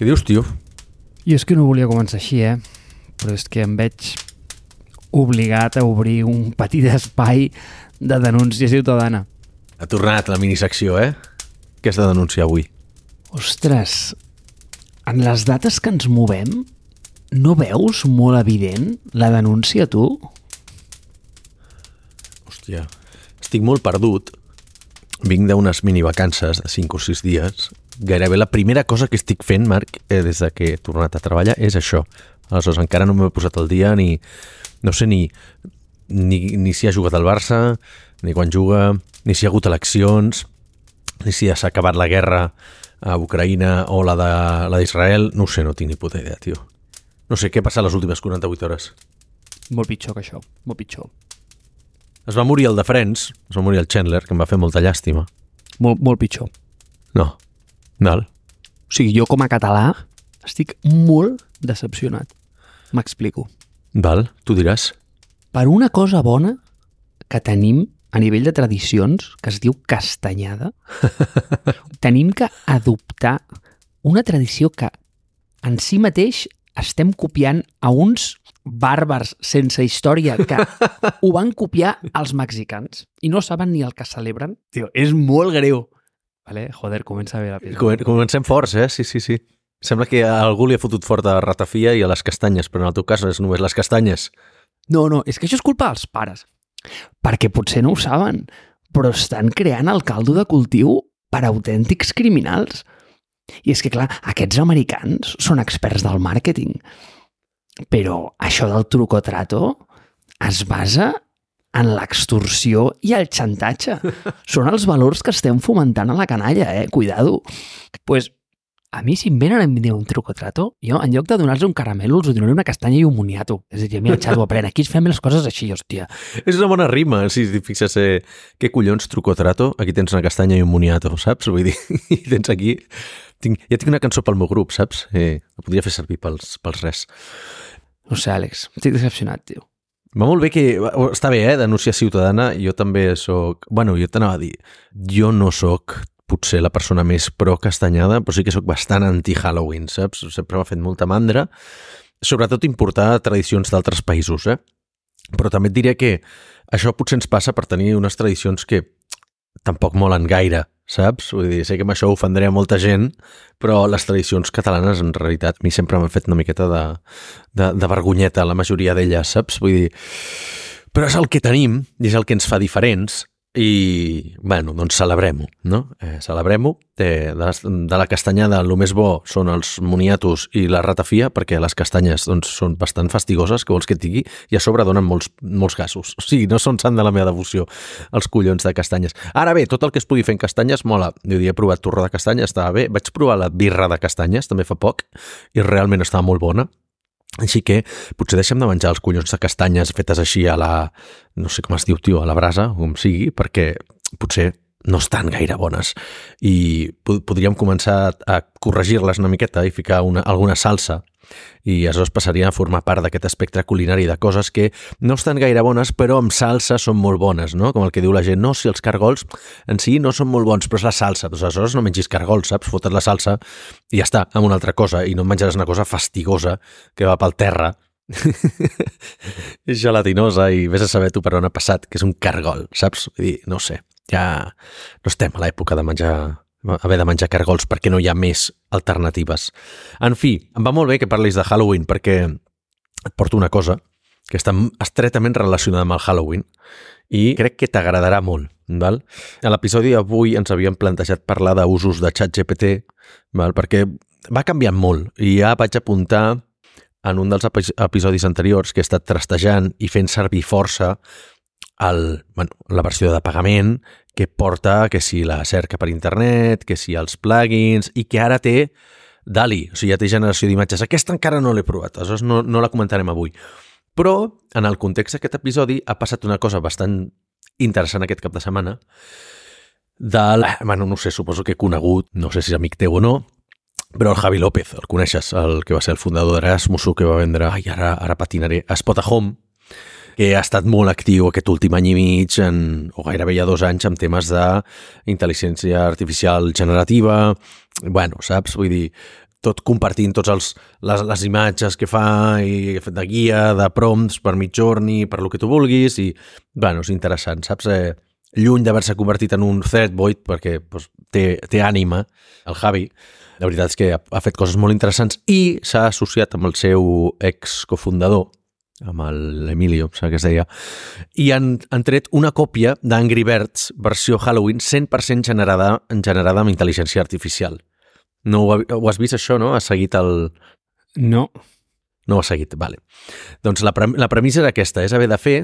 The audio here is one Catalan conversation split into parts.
Què dius, tio? Jo és que no volia començar així, eh? Però és que em veig obligat a obrir un petit espai de denúncia ciutadana. Ha tornat la minisecció, eh? Què has de denunciar avui? Ostres, en les dates que ens movem, no veus molt evident la denúncia, tu? Hòstia, estic molt perdut. Vinc d'unes minivacances de 5 o 6 dies. Gairebé la primera cosa que estic fent, Marc, eh, des de que he tornat a treballar, és això. Aleshores, encara no m'he posat al dia ni... No sé ni, ni, ni si ha jugat al Barça, ni quan juga, ni si hi ha hagut eleccions, ni si ja s'ha acabat la guerra a Ucraïna o la de la d'Israel. No sé, no tinc ni puta idea, tio. No sé què ha passat les últimes 48 hores. Molt pitjor que això, molt pitjor. Es va morir el de Friends, es va morir el Chandler, que em va fer molta llàstima. Molt, molt pitjor. No. Val. O sigui, jo com a català estic molt decepcionat. M'explico. Val, tu diràs. Per una cosa bona que tenim a nivell de tradicions, que es diu castanyada, tenim que adoptar una tradició que en si mateix estem copiant a uns bàrbars sense història que ho van copiar els mexicans i no saben ni el que celebren. Tio, és molt greu. Vale? Joder, comença bé l'episodi. Comen- Comencem forts, eh? Sí, sí, sí. Sembla que a algú li ha fotut fort a ratafia i a les castanyes, però en el teu cas és només les castanyes. No, no, és que això és culpa dels pares. Perquè potser no ho saben, però estan creant el caldo de cultiu per autèntics criminals. I és que, clar, aquests americans són experts del màrqueting. Però això del truco trato es basa en l'extorsió i el xantatge. Són els valors que estem fomentant a la canalla, eh? Cuidado. pues, a mi, si em venen a dir un truco trato, jo, en lloc de donar-los un caramel, els donaré una castanya i un moniato. És a dir, mira, xato, aprèn, aquí fem les coses així, hòstia. És una bona rima, si et fixes eh, què collons truco trato, aquí tens una castanya i un moniato, saps? Vull dir, i tens aquí... Tinc, ja tinc una cançó pel meu grup, saps? Eh, la podria fer servir pels, pels res. No sé, Àlex, estic decepcionat, tio. Va molt bé que... Està bé, eh, denunciar ciutadana. Jo també sóc... Bueno, jo t'anava a dir... Jo no sóc potser la persona més pro-castanyada, però sí que sóc bastant anti-Halloween, saps? Sempre m'ha fet molta mandra. Sobretot importar tradicions d'altres països, eh? Però també et diré que això potser ens passa per tenir unes tradicions que tampoc molen gaire, saps? Vull dir, sé que amb això ofendré a molta gent, però les tradicions catalanes, en realitat, a mi sempre m'han fet una miqueta de, de, de vergonyeta, la majoria d'elles, saps? Vull dir... Però és el que tenim i és el que ens fa diferents i, bueno, doncs celebrem-ho, no? Eh, celebrem-ho. De, de, de la castanyada, el més bo són els moniatos i la ratafia, perquè les castanyes doncs, són bastant fastigoses, que vols que et digui, i a sobre donen molts, molts gasos. O sigui, no són sant de la meva devoció, els collons de castanyes. Ara bé, tot el que es pugui fer en castanyes mola. Jo he provat torró de castanyes, estava bé. Vaig provar la birra de castanyes, també fa poc, i realment estava molt bona. Així que potser deixem de menjar els collons de castanyes fetes així a la... no sé com es diu, tio, a la brasa, com sigui, perquè potser no estan gaire bones. I po- podríem començar a corregir-les una miqueta i ficar una, alguna salsa i aleshores passaria a formar part d'aquest espectre culinari de coses que no estan gaire bones, però amb salsa són molt bones, no? Com el que diu la gent, no, si els cargols en si no són molt bons, però és la salsa. Doncs aleshores no mengis cargols, saps? Fotes la salsa i ja està, amb una altra cosa, i no menjaràs una cosa fastigosa que va pel terra, gelatinosa i vés a saber tu per on ha passat, que és un cargol, saps? Vull dir, no sé, ja no estem a l'època de menjar haver de menjar cargols perquè no hi ha més alternatives. En fi, em va molt bé que parlis de Halloween perquè et porto una cosa que està estretament relacionada amb el Halloween i crec que t'agradarà molt. Val? A l'episodi d'avui ens havíem plantejat parlar d'usos de ChatGPT val? perquè va canviant molt i ja vaig apuntar en un dels epi- episodis anteriors que he estat trastejant i fent servir força el, bueno, la versió de pagament que porta que si la cerca per internet, que si els plugins i que ara té DALI, o sigui, ja té generació d'imatges. Aquesta encara no l'he provat, aleshores no, no la comentarem avui. Però, en el context d'aquest episodi, ha passat una cosa bastant interessant aquest cap de setmana del... Bueno, no sé, suposo que he conegut, no sé si és amic teu o no, però el Javi López, el coneixes, el que va ser el fundador d'Erasmus, que va vendre, ai, ara, ara patinaré, a Spotahome, que ha estat molt actiu aquest últim any i mig, en, o gairebé ja dos anys, amb temes d'intel·ligència artificial generativa, bueno, saps? Vull dir, tot compartint tots els, les, les imatges que fa i de guia, de prompts per Midjourney, per lo que tu vulguis i, bueno, és interessant, saps? Eh, lluny d'haver-se convertit en un threadboid perquè pues, té, té ànima, el Javi, la veritat és que ha, ha fet coses molt interessants i s'ha associat amb el seu ex-cofundador, amb l'Emilio, em sembla que es deia, i han, han tret una còpia d'Angry Birds versió Halloween 100% generada, generada amb intel·ligència artificial. No ho, ho has vist això, no? Has seguit el... No. No ho has seguit, vale. Doncs la, pre la premissa era aquesta, és haver de fer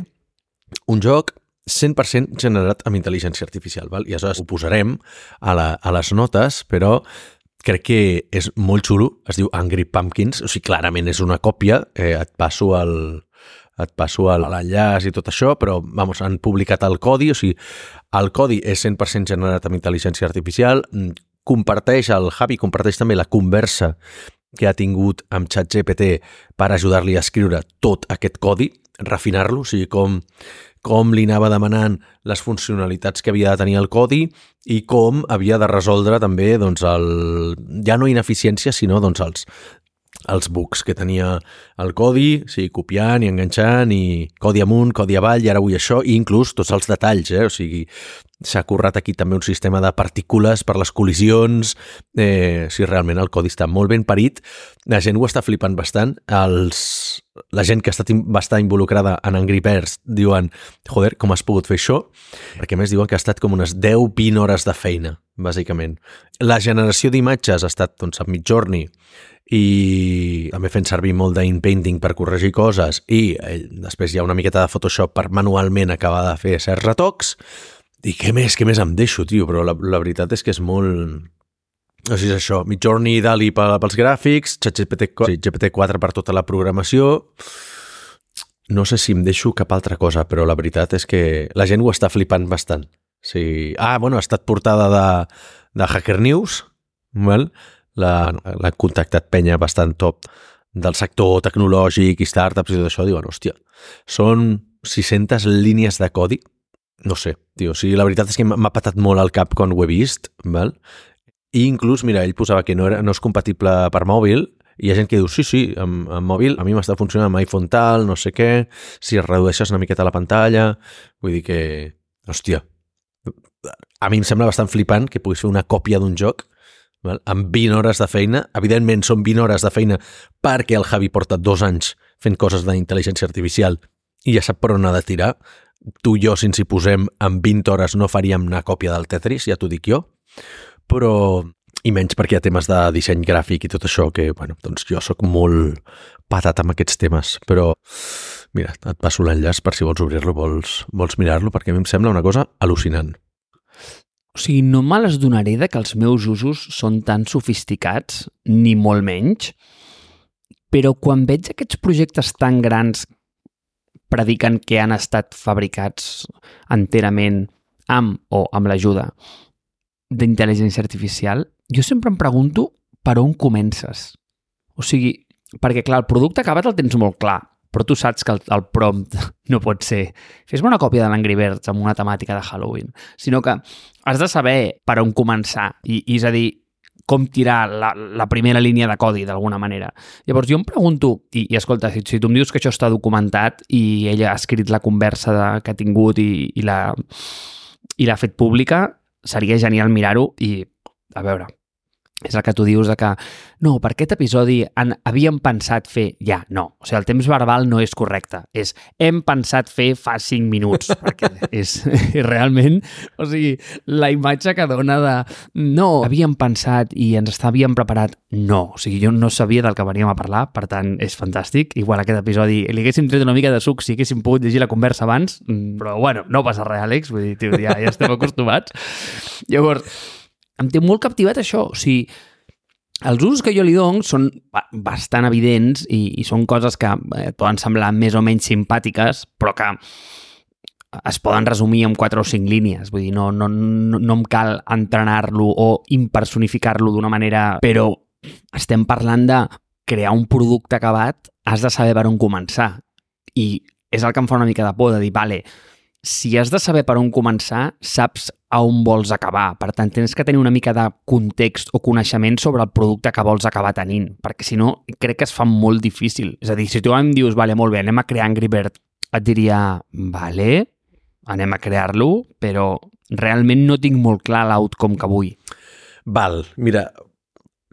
un joc 100% generat amb intel·ligència artificial, val? i aleshores ho posarem a, la, a les notes, però crec que és molt xulo, es diu Angry Pumpkins, o sigui, clarament és una còpia, eh, et passo el, et passo l'enllaç i tot això, però vamos, han publicat el codi, o sigui, el codi és 100% generat amb intel·ligència artificial, mm, comparteix, el Javi comparteix també la conversa que ha tingut amb ChatGPT per ajudar-li a escriure tot aquest codi, refinar-lo, o sigui, com, com li anava demanant les funcionalitats que havia de tenir el codi i com havia de resoldre també doncs, el, ja no ineficiència, sinó doncs, els, els bugs que tenia el codi, sí, copiant i enganxant i codi amunt, codi avall i ara vull això i inclús tots els detalls, eh? o sigui, s'ha currat aquí també un sistema de partícules per les col·lisions, eh, si realment el codi està molt ben parit, la gent ho està flipant bastant, els, la gent que ha estat, va estar involucrada en Angry Birds diuen, joder, com has pogut fer això? Perquè més diuen que ha estat com unes 10-20 hores de feina, bàsicament. La generació d'imatges ha estat doncs, a Midjourney, i també fent servir molt d'in-painting per corregir coses i eh, després hi ha una miqueta de Photoshop per manualment acabar de fer certs retocs i què més, què més em deixo, tio? Però la, la veritat és que és molt... O sigui, és això, Midjourney i Dali pels gràfics, ChatGPT GPT-4 per tota la programació... No sé si em deixo cap altra cosa, però la veritat és que la gent ho està flipant bastant. Sí. Ah, bueno, ha estat portada de, de Hacker News, val? L'ha contactat penya bastant top del sector tecnològic i startups i tot això, diuen, hòstia, són 600 línies de codi, no sé, tio, o sigui, la veritat és que m'ha patat molt al cap quan ho he vist, val? i inclús, mira, ell posava que no, era, no és compatible per mòbil, i hi ha gent que diu, sí, sí, amb, amb mòbil a mi m'està funcionant amb iPhone tal, no sé què, si redueixes una miqueta la pantalla, vull dir que, hòstia, a mi em sembla bastant flipant que puguis fer una còpia d'un joc val? amb 20 hores de feina. Evidentment, són 20 hores de feina perquè el Javi porta dos anys fent coses d'intel·ligència artificial i ja sap per on ha de tirar. Tu i jo, si ens hi posem en 20 hores, no faríem una còpia del Tetris, ja t'ho dic jo, però i menys perquè hi ha temes de disseny gràfic i tot això, que, bueno, doncs jo sóc molt patat amb aquests temes, però mira, et passo l'enllaç per si vols obrir-lo, vols, vols mirar-lo, perquè a mi em sembla una cosa al·lucinant. O sigui, no me les donaré de que els meus usos són tan sofisticats, ni molt menys, però quan veig aquests projectes tan grans prediquen que han estat fabricats enterament amb o amb l'ajuda d'intel·ligència artificial, jo sempre em pregunto per on comences. O sigui, perquè clar, el producte acabat el tens molt clar, però tu saps que el, el prompt no pot ser fes-me una còpia de l'Angry Birds amb una temàtica de Halloween, sinó que has de saber per on començar i, i és a dir, com tirar la, la primera línia de codi d'alguna manera. Llavors jo em pregunto, i, i escolta, si, si tu em dius que això està documentat i ella ha escrit la conversa de, que ha tingut i, i l'ha fet pública, seria genial mirar-ho i, a veure, és el que tu dius de que no, per aquest episodi han, havíem pensat fer ja, no, o sigui, el temps verbal no és correcte, és hem pensat fer fa 5 minuts, perquè és, és realment, o sigui, la imatge que dona de no, havíem pensat i ens havíem preparat, no, o sigui, jo no sabia del que veníem a parlar, per tant, és fantàstic, igual aquest episodi li haguéssim tret una mica de suc si haguéssim pogut llegir la conversa abans, mm, però bueno, no passa res, Àlex, vull dir, tio, ja, ja estem acostumats. Llavors, em té molt captivat això. O sigui, els usos que jo li dono són bastant evidents i, i són coses que eh, poden semblar més o menys simpàtiques, però que es poden resumir en quatre o cinc línies. Vull dir, no, no, no, no em cal entrenar-lo o impersonificar-lo d'una manera... Però estem parlant de crear un producte acabat, has de saber per on començar. I és el que em fa una mica de por, de dir, vale, si has de saber per on començar, saps a on vols acabar. Per tant, tens que tenir una mica de context o coneixement sobre el producte que vols acabar tenint, perquè si no, crec que es fa molt difícil. És a dir, si tu em dius, vale, molt bé, anem a crear Angry Bird, et diria, vale, anem a crear-lo, però realment no tinc molt clar l'outcome que vull. Val, mira,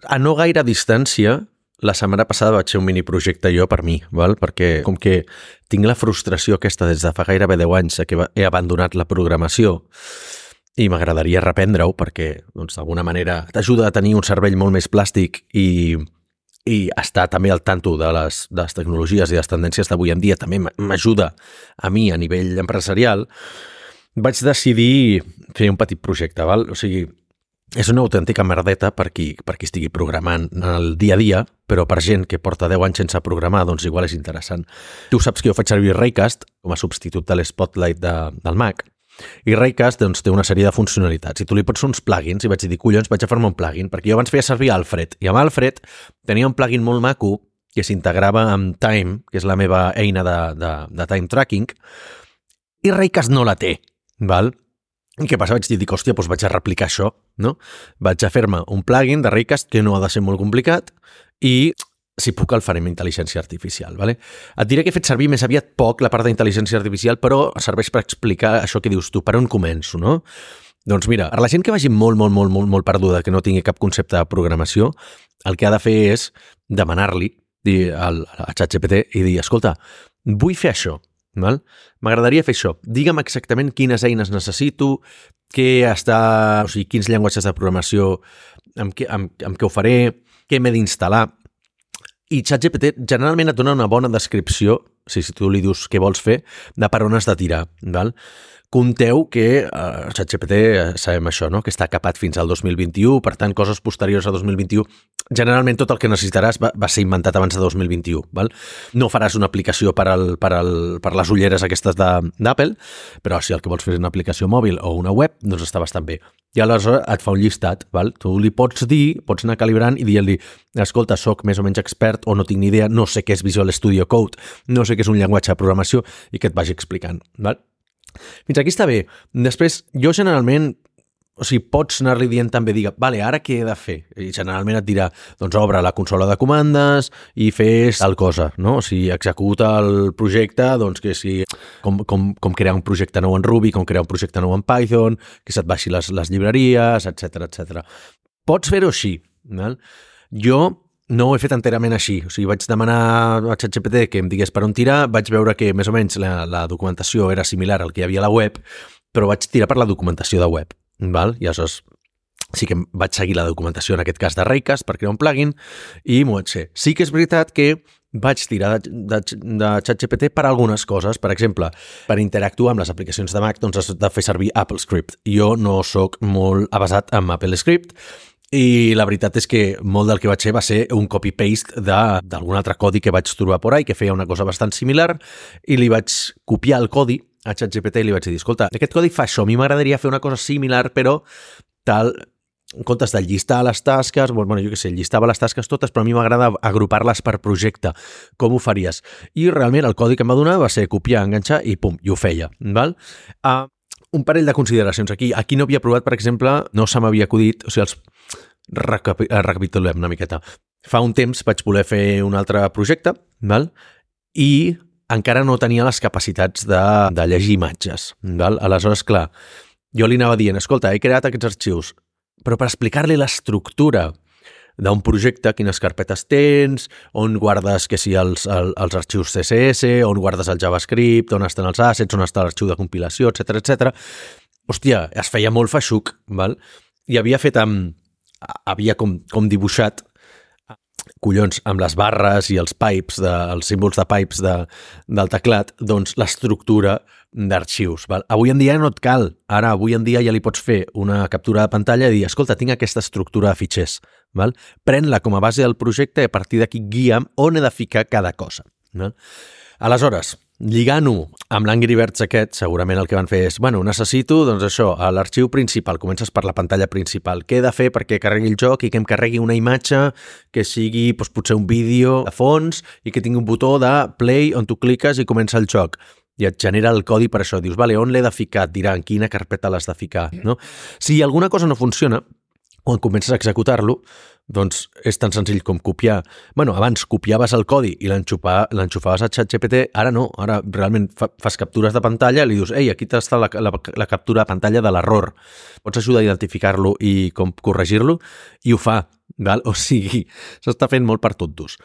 a no gaire distància, la setmana passada vaig fer un miniprojecte jo per mi, val? perquè com que tinc la frustració aquesta des de fa gairebé 10 anys que he abandonat la programació i m'agradaria reprendre-ho perquè doncs, d'alguna manera t'ajuda a tenir un cervell molt més plàstic i, i estar també al tanto de les, de les tecnologies i les tendències d'avui en dia també m'ajuda a mi a nivell empresarial, vaig decidir fer un petit projecte. Val? O sigui, és una autèntica merdeta per qui, per qui estigui programant en el dia a dia, però per gent que porta 10 anys sense programar, doncs igual és interessant. Tu saps que jo faig servir Raycast com a substitut de l'Spotlight de, del Mac, i Raycast doncs, té una sèrie de funcionalitats. I tu li pots uns plugins i vaig dir, collons, vaig a fer-me un plugin, perquè jo abans feia servir Alfred, i amb Alfred tenia un plugin molt maco que s'integrava amb Time, que és la meva eina de, de, de time tracking, i Raycast no la té, val? I què passa? Vaig dir, dic, hòstia, doncs vaig a replicar això, no? Vaig a fer-me un plugin de Raycast que no ha de ser molt complicat i si puc el faré amb intel·ligència artificial. Vale? Et diré que he fet servir més aviat poc la part d'intel·ligència artificial, però serveix per explicar això que dius tu, per on començo, no? Doncs mira, a la gent que vagi molt, molt, molt, molt, molt perduda, que no tingui cap concepte de programació, el que ha de fer és demanar-li al, a ChatGPT i dir, escolta, vull fer això? M'agradaria fer això. Digue'm exactament quines eines necessito, què està, o sigui, quins llenguatges de programació, amb què, amb, amb què ho faré, què m'he d'instal·lar. I ChatGPT generalment et dona una bona descripció, si, tu li dius què vols fer, de per on has de tirar. Val? Compteu que eh, ChatGPT, eh, sabem això, no? que està capat fins al 2021, per tant, coses posteriors a 2021, generalment tot el que necessitaràs va, va ser inventat abans de 2021. Val? No faràs una aplicació per, al, per, al, per les ulleres aquestes d'Apple, però si el que vols fer és una aplicació mòbil o una web, doncs està bastant bé. I aleshores et fa un llistat, val? tu li pots dir, pots anar calibrant i dir-li, escolta, sóc més o menys expert o no tinc ni idea, no sé què és Visual Studio Code, no sé què és un llenguatge de programació i que et vagi explicant. Val? Fins aquí està bé. Després, jo generalment o sigui, pots anar-li dient també, digue, vale, ara què he de fer? I generalment et dirà, doncs obre la consola de comandes i fes tal cosa, no? O sigui, executa el projecte, doncs que si, com, com, com crear un projecte nou en Ruby, com crear un projecte nou en Python, que se't baixi les, les llibreries, etc etc. Pots fer-ho així, val? Jo no ho he fet enterament així. O sigui, vaig demanar a ChatGPT que em digués per on tirar, vaig veure que més o menys la, la documentació era similar al que hi havia a la web, però vaig tirar per la documentació de web. Val? I aleshores sí que vaig seguir la documentació, en aquest cas de Raycast, per crear un plugin, i m'ho vaig fer. Sí que és veritat que vaig tirar de, de, de ChatGPT per algunes coses. Per exemple, per interactuar amb les aplicacions de Mac, doncs has de fer servir AppleScript. Jo no sóc molt avasat amb AppleScript, i la veritat és que molt del que vaig fer va ser un copy-paste d'algun altre codi que vaig trobar por ahí, que feia una cosa bastant similar, i li vaig copiar el codi a ChatGPT i li vaig dir, escolta, aquest codi fa això, a mi m'agradaria fer una cosa similar, però tal, en comptes de llistar les tasques, bueno, jo què sé, llistava les tasques totes, però a mi m'agrada agrupar-les per projecte. Com ho faries? I realment el codi que em va donar va ser copiar, enganxar i pum, i ho feia. Val? Uh, un parell de consideracions aquí. Aquí no havia provat, per exemple, no se m'havia acudit, o sigui, els, eh, recapitulem una miqueta. Fa un temps vaig voler fer un altre projecte, val? i encara no tenia les capacitats de, de llegir imatges. Val? Aleshores, clar, jo li anava dient, escolta, he creat aquests arxius, però per explicar-li l'estructura d'un projecte, quines carpetes tens, on guardes que si els, el, els arxius CSS, on guardes el JavaScript, on estan els assets, on està l'arxiu de compilació, etc etc. Hòstia, es feia molt feixuc, val? I havia fet amb, havia com, com dibuixat collons, amb les barres i els pipes, de, els símbols de pipes de, del teclat, doncs l'estructura d'arxius. Avui en dia no et cal. Ara, avui en dia ja li pots fer una captura de pantalla i dir, escolta, tinc aquesta estructura de fitxers. Val? Pren-la com a base del projecte i a partir d'aquí guia'm on he de ficar cada cosa. Val? Aleshores, Lligant-ho amb l'Angry Birds aquest, segurament el que van fer és, bueno, necessito, doncs això, a l'arxiu principal, comences per la pantalla principal. Què he de fer perquè carregui el joc i que em carregui una imatge que sigui, doncs, potser un vídeo de fons i que tingui un botó de play on tu cliques i comença el joc. i et genera el codi per això. Dius, vale, on l'he de ficar? Et dirà en quina carpeta l'has de ficar. No? Si alguna cosa no funciona, quan comences a executar-lo, doncs és tan senzill com copiar... bueno, abans copiaves el codi i l'enxufaves a ChatGPT, ara no, ara realment fa, fas captures de pantalla li dius, ei, aquí està la, la, la captura de pantalla de l'error. Pots ajudar a identificar-lo i com corregir-lo i ho fa, val? o sigui, s'està fent molt per tontos.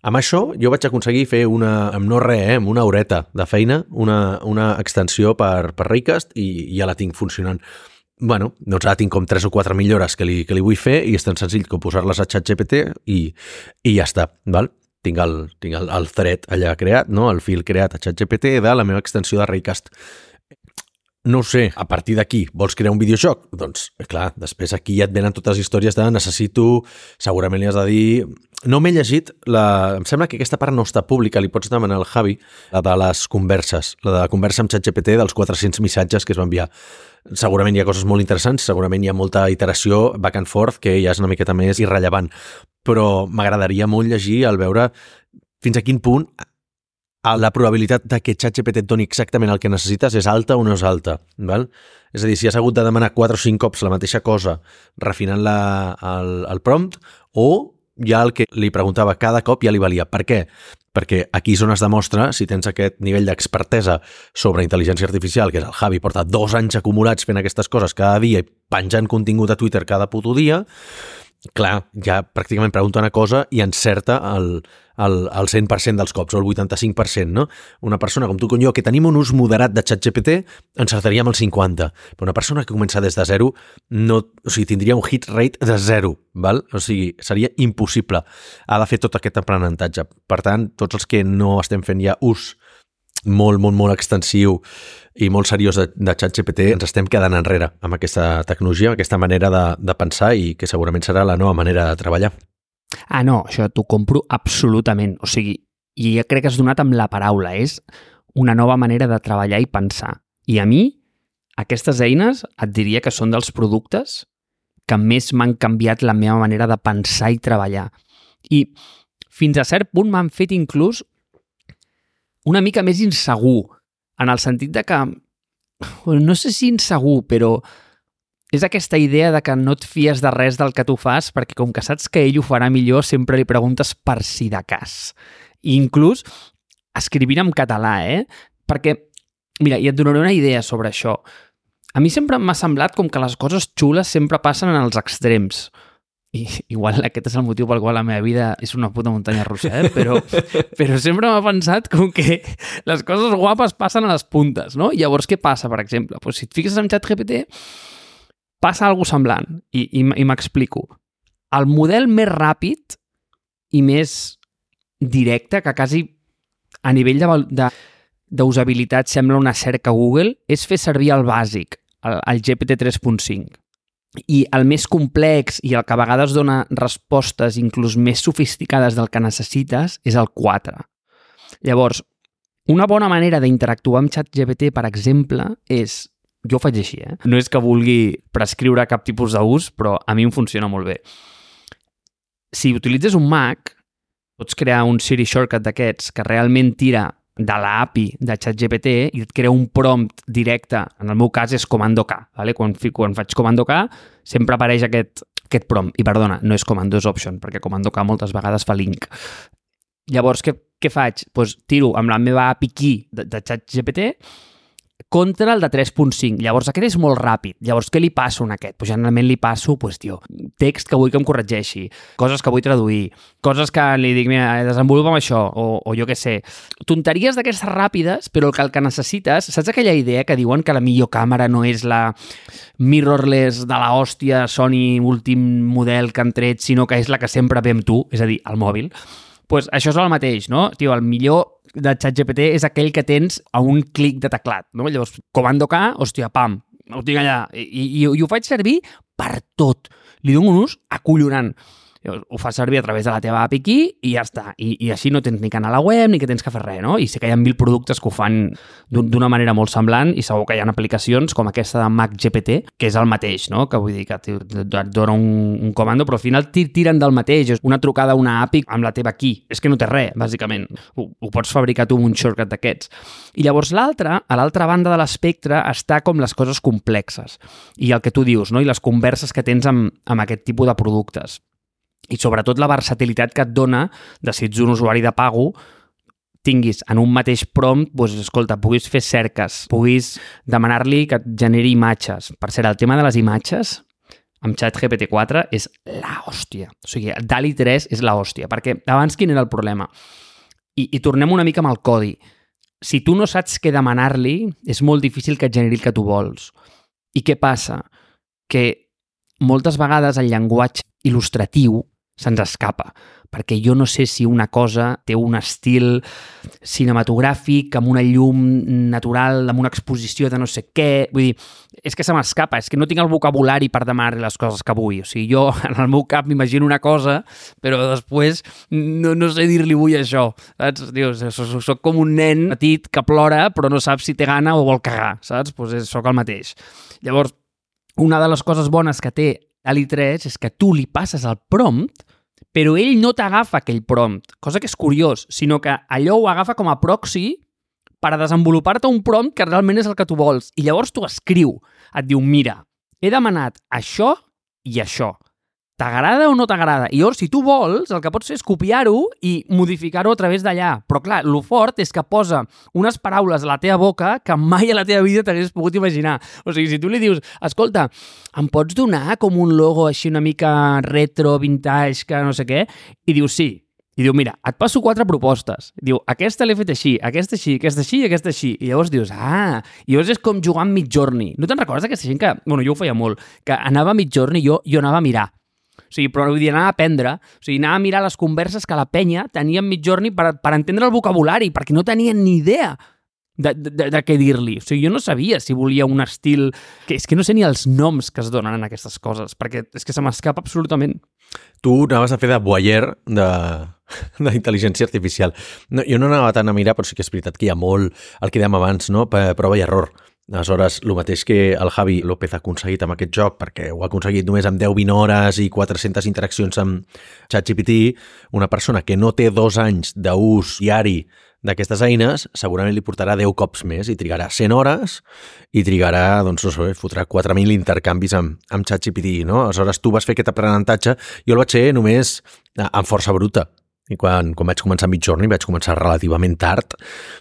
Amb això jo vaig aconseguir fer una, amb no res, eh, amb una horeta de feina, una, una extensió per, per Raycast i ja la tinc funcionant bueno, doncs ara tinc com tres o quatre millores que li, que li vull fer i és tan senzill com posar-les a ChatGPT i, i ja està, val? Tinc el, tinc el, el thread allà creat, no? el fil creat a ChatGPT de la meva extensió de Raycast. No sé, a partir d'aquí, vols crear un videojoc? Doncs, clar, després aquí ja et venen totes les històries de necessito, segurament li has de dir... No m'he llegit, la... em sembla que aquesta part no està pública, li pots demanar al Javi, la de les converses, la de la conversa amb ChatGPT dels 400 missatges que es va enviar. Segurament hi ha coses molt interessants, segurament hi ha molta iteració back and forth que ja és una miqueta més irrellevant, però m'agradaria molt llegir al veure fins a quin punt la probabilitat de que ChatGPT et doni exactament el que necessites és alta o no és alta. Val? És a dir, si has hagut de demanar 4 o 5 cops la mateixa cosa refinant la, el, el prompt o ja el que li preguntava cada cop ja li valia. Per què? perquè aquí és on es demostra si tens aquest nivell d'expertesa sobre intel·ligència artificial, que és el Javi, porta dos anys acumulats fent aquestes coses cada dia i penjant contingut a Twitter cada puto dia, clar, ja pràcticament pregunta una cosa i encerta el, el, el 100% dels cops, o el 85%, no? Una persona com tu com jo, que tenim un ús moderat de ChatGPT, encertaríem el 50%. Però una persona que comença des de zero, no, o sigui, tindria un hit rate de zero, val? O sigui, seria impossible. Ha de fer tot aquest aprenentatge. Per tant, tots els que no estem fent ja ús molt, molt, molt extensiu i molt seriós de, de ChatGPT, ens estem quedant enrere amb aquesta tecnologia, amb aquesta manera de, de pensar i que segurament serà la nova manera de treballar. Ah, no, això t'ho compro absolutament. O sigui, i ja crec que has donat amb la paraula, és una nova manera de treballar i pensar. I a mi, aquestes eines et diria que són dels productes que més m'han canviat la meva manera de pensar i treballar. I fins a cert punt m'han fet inclús una mica més insegur, en el sentit de que, no sé si insegur, però és aquesta idea de que no et fies de res del que tu fas perquè com que saps que ell ho farà millor, sempre li preguntes per si de cas. I inclús escrivint en català, eh? Perquè, mira, i et donaré una idea sobre això. A mi sempre m'ha semblat com que les coses xules sempre passen en els extrems i igual aquest és el motiu pel qual la meva vida és una puta muntanya russa, eh? però, però sempre m'ha pensat com que les coses guapes passen a les puntes, no? Llavors, què passa, per exemple? Pues si et fixes en ChatGPT, passa alguna semblant, i, i, i m'explico. El model més ràpid i més directe, que quasi a nivell d'usabilitat sembla una cerca Google, és fer servir el bàsic, el, el GPT 3.5 i el més complex i el que a vegades dona respostes inclús més sofisticades del que necessites és el 4. Llavors, una bona manera d'interactuar amb ChatGPT, per exemple, és... Jo ho faig així, eh? No és que vulgui prescriure cap tipus d'ús, però a mi em funciona molt bé. Si utilitzes un Mac, pots crear un Siri Shortcut d'aquests que realment tira de l'API de ChatGPT i et crea un prompt directe. En el meu cas és comando K. Vale? Quan, quan faig comando K sempre apareix aquest, aquest prompt. I perdona, no és comando, option, perquè comando K moltes vegades fa link. Llavors, què, què faig? Pues tiro amb la meva API key de, de ChatGPT contra el de 3.5. Llavors, aquest és molt ràpid. Llavors, què li passo en aquest? Pues, generalment li passo, pues, tio, text que vull que em corregeixi, coses que vull traduir, coses que li dic, mira, desenvolupa'm això, o, o jo què sé. Tonteries d'aquestes ràpides, però el que, el que necessites... Saps aquella idea que diuen que la millor càmera no és la mirrorless de la hòstia Sony últim model que han tret, sinó que és la que sempre ve amb tu, és a dir, el mòbil? pues això és el mateix, no? Tio, el millor de ChatGPT és aquell que tens a un clic de teclat, no? Llavors, comando K, hòstia, pam, ho tinc allà. I, i, i ho faig servir per tot. Li dono un ús acollonant. Ho fas servir a través de la teva API key i ja està. I, I així no tens ni que anar a la web ni que tens que fer res, no? I sé que hi ha mil productes que ho fan d'una manera molt semblant i segur que hi ha aplicacions com aquesta de Mac GPT, que és el mateix, no? Que vull dir que et dona un, un comando, però al final tiren del mateix. És una trucada a una API amb la teva key. És que no té res, bàsicament. Ho, ho pots fabricar tu amb un shortcut d'aquests. I llavors l'altre, a l'altra banda de l'espectre, està com les coses complexes. I el que tu dius, no? I les converses que tens amb, amb aquest tipus de productes i sobretot la versatilitat que et dona de si ets un usuari de pago tinguis en un mateix prompt, doncs, escolta, puguis fer cerques, puguis demanar-li que et generi imatges. Per cert, el tema de les imatges amb xat GPT-4 és la hòstia. O sigui, DALI 3 és la hòstia, perquè abans quin era el problema? I, I tornem una mica amb el codi. Si tu no saps què demanar-li, és molt difícil que et generi el que tu vols. I què passa? Que moltes vegades el llenguatge il·lustratiu se'ns escapa, perquè jo no sé si una cosa té un estil cinematogràfic, amb una llum natural, amb una exposició de no sé què... Vull dir, és que se m'escapa, és que no tinc el vocabulari per demanar les coses que vull. O sigui, jo en el meu cap m'imagino una cosa, però després no, no sé dir-li vull això. Saps? Dius, soc, soc com un nen petit que plora, però no sap si té gana o vol cagar, saps? Doncs pues sóc el mateix. Llavors, una de les coses bones que té l'I3 és que tu li passes el prompt, però ell no t'agafa aquell prompt, cosa que és curiós, sinó que allò ho agafa com a proxy per a desenvolupar-te un prompt que realment és el que tu vols. I llavors tu escriu, et diu, mira, he demanat això i això t'agrada o no t'agrada. I llavors, si tu vols, el que pots fer és copiar-ho i modificar-ho a través d'allà. Però clar, lo fort és que posa unes paraules a la teva boca que mai a la teva vida t'hagués pogut imaginar. O sigui, si tu li dius, escolta, em pots donar com un logo així una mica retro, vintage, que no sé què? I diu, sí. I diu, mira, et passo quatre propostes. Diu, aquesta l'he fet així, aquesta així, aquesta així i aquesta així. I llavors dius, ah, i llavors és com jugar amb Midjourney. No te'n recordes d'aquesta gent que, bueno, jo ho feia molt, que anava a Midjourney i jo, jo anava a mirar o sigui, però vull dir, anar a aprendre, o sigui, anar a mirar les converses que la penya tenia en mitjorni per, per entendre el vocabulari, perquè no tenien ni idea de, de, de què dir-li. O sigui, jo no sabia si volia un estil... Que és que no sé ni els noms que es donen en aquestes coses, perquè és que se m'escapa absolutament. Tu anaves a fer de boyer de, d'intel·ligència artificial. No, jo no anava tant a mirar, però sí que és veritat que hi ha molt el que dèiem abans, no? prova i error. Aleshores, el mateix que el Javi López ha aconseguit amb aquest joc, perquè ho ha aconseguit només amb 10-20 hores i 400 interaccions amb ChatGPT, una persona que no té dos anys d'ús diari d'aquestes eines, segurament li portarà 10 cops més i trigarà 100 hores i trigarà, doncs, no sé, fotrà 4.000 intercanvis amb, amb ChatGPT, no? Aleshores, tu vas fer aquest aprenentatge, jo el vaig fer només amb força bruta, i quan, quan vaig començar Midjourney vaig començar relativament tard